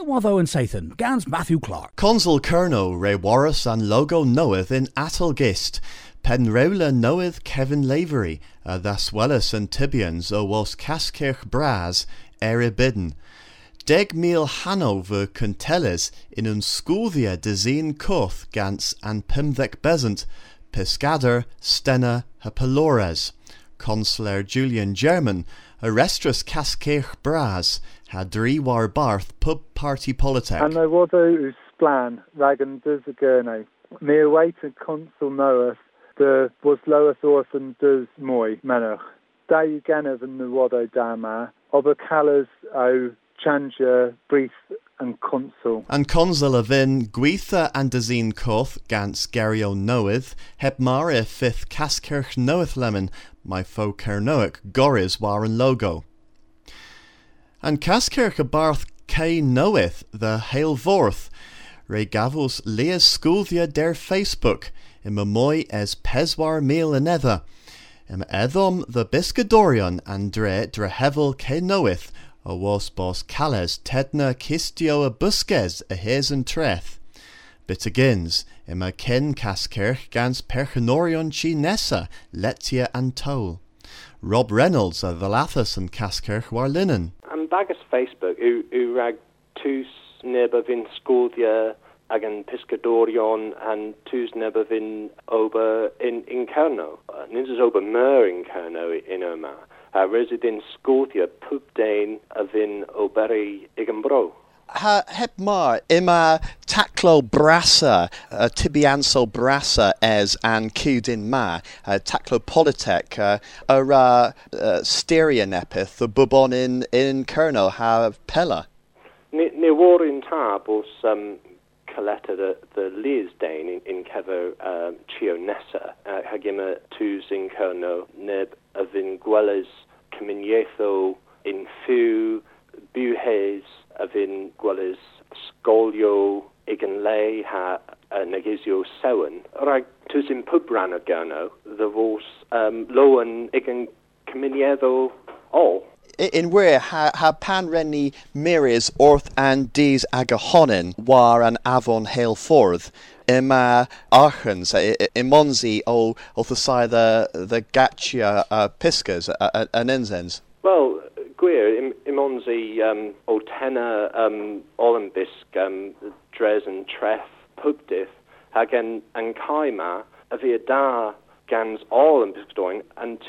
Nawatho and Sathan, Gans Matthew Clark. Consul Kerno Ray Warris and Logo Knoweth in Atalgist. Penrewla knoweth Kevin Lavery, uh, thas Wellis and Tibians o was Caskirch Bras, Erebidden. Deg mil Hanover Cuntelles in un zin Koth gans and Pimvek Besant, Piscader, Stena, Hapalores. Consular Julian German, Arrestus Caskirch Bras, Hadri war Barth pub party politic. And there was a splan, Ragan dus a. Mere way to consul Noeth, the was Loeth orphan dus moi menach. Da you genev and the wado dama, callas o chanja brief and consul. And consul of in Gweitha and Dazine Koth, Gans Gario Noeth, heb Mare fifth Caskirch Noeth Lemon, my fo Kernoic, Goris waren logo. And Caskirch a Barth K Noeth, the Hail Vorth, Re Gavos Leas Sculvia der Facebook, in Mamoy es Peswar Meal Anether, im Edom the Biscadorion and Dre Drehevel K Noeth, o was bos Cales Tedna Kistio a Busques a and Treth. Bit agins, im a Ken Caskirch gans Perchenorion Chi Nessa, Letia and Toll. Rob Reynolds of Valathus and Caskirch war linen. And bagus Facebook u, u rag tus neba vin scoldia ag an Piscadorion and tus neba vin ober in Inkerno. Uh, Ninjas ober mer Inkerno in Oma. Uh, resident Scotia pubdain a vin oberi igambro. Ha heb mar ima taclo brassa uh, tibianso brassa es an cudin ma uh, taclo politek uh, ara uh, stereonepith the bubon in in kerno ha pella Ni, ni war in tab os um, coletta the, the Leesdane in, in kever um, Chio Nessa uh, hagima tus in kerno neb a cominietho in fu buhes a vin gwelles scolio igen lei ha uh, negisio sewen. Rag tus in pubran a gano the vos um, loan igen cominietho all in where ha, ha pan renni miris orth and des agahonin war an avon hail forth. Ima archens imonzi o o the the gacha uh, piskas uh, an enzens Well, gwir, im, imonzi um, o tenna um, um, dres and tref pubdith hag en an kaima a da gans olimbisk doing and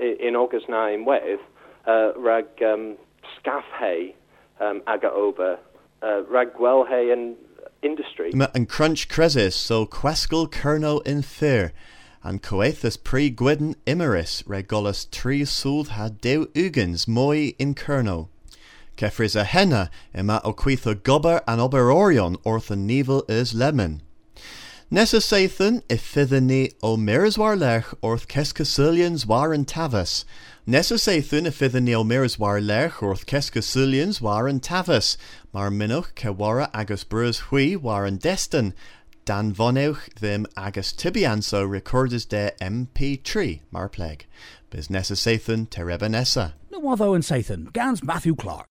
i- in August in wedd uh, rag um, scafhe um, aga ober uh, rag gwelhe and industry. And crunch cresis so queskel kerno in fear And coethus pre gwydden imeris regolus tri suld ha deu ugens moi in kerno. Kefris a henna ima oquitha gobber an oberorion ortha nivel is lemon. Nessa Sathan fithani o miras war lech orth keskasilians war in tavas. Nessa Sathan fithani o miras war lech orth keskasilians war in tavas. Mar minoch kewara agus brus hui war in destin. Dan voneuch them agus tibianso recordes de MP3 mar pleg. Bis Nessa Sathan tereba Nessa. Nawatho and Sathan, Gans Matthew Clark.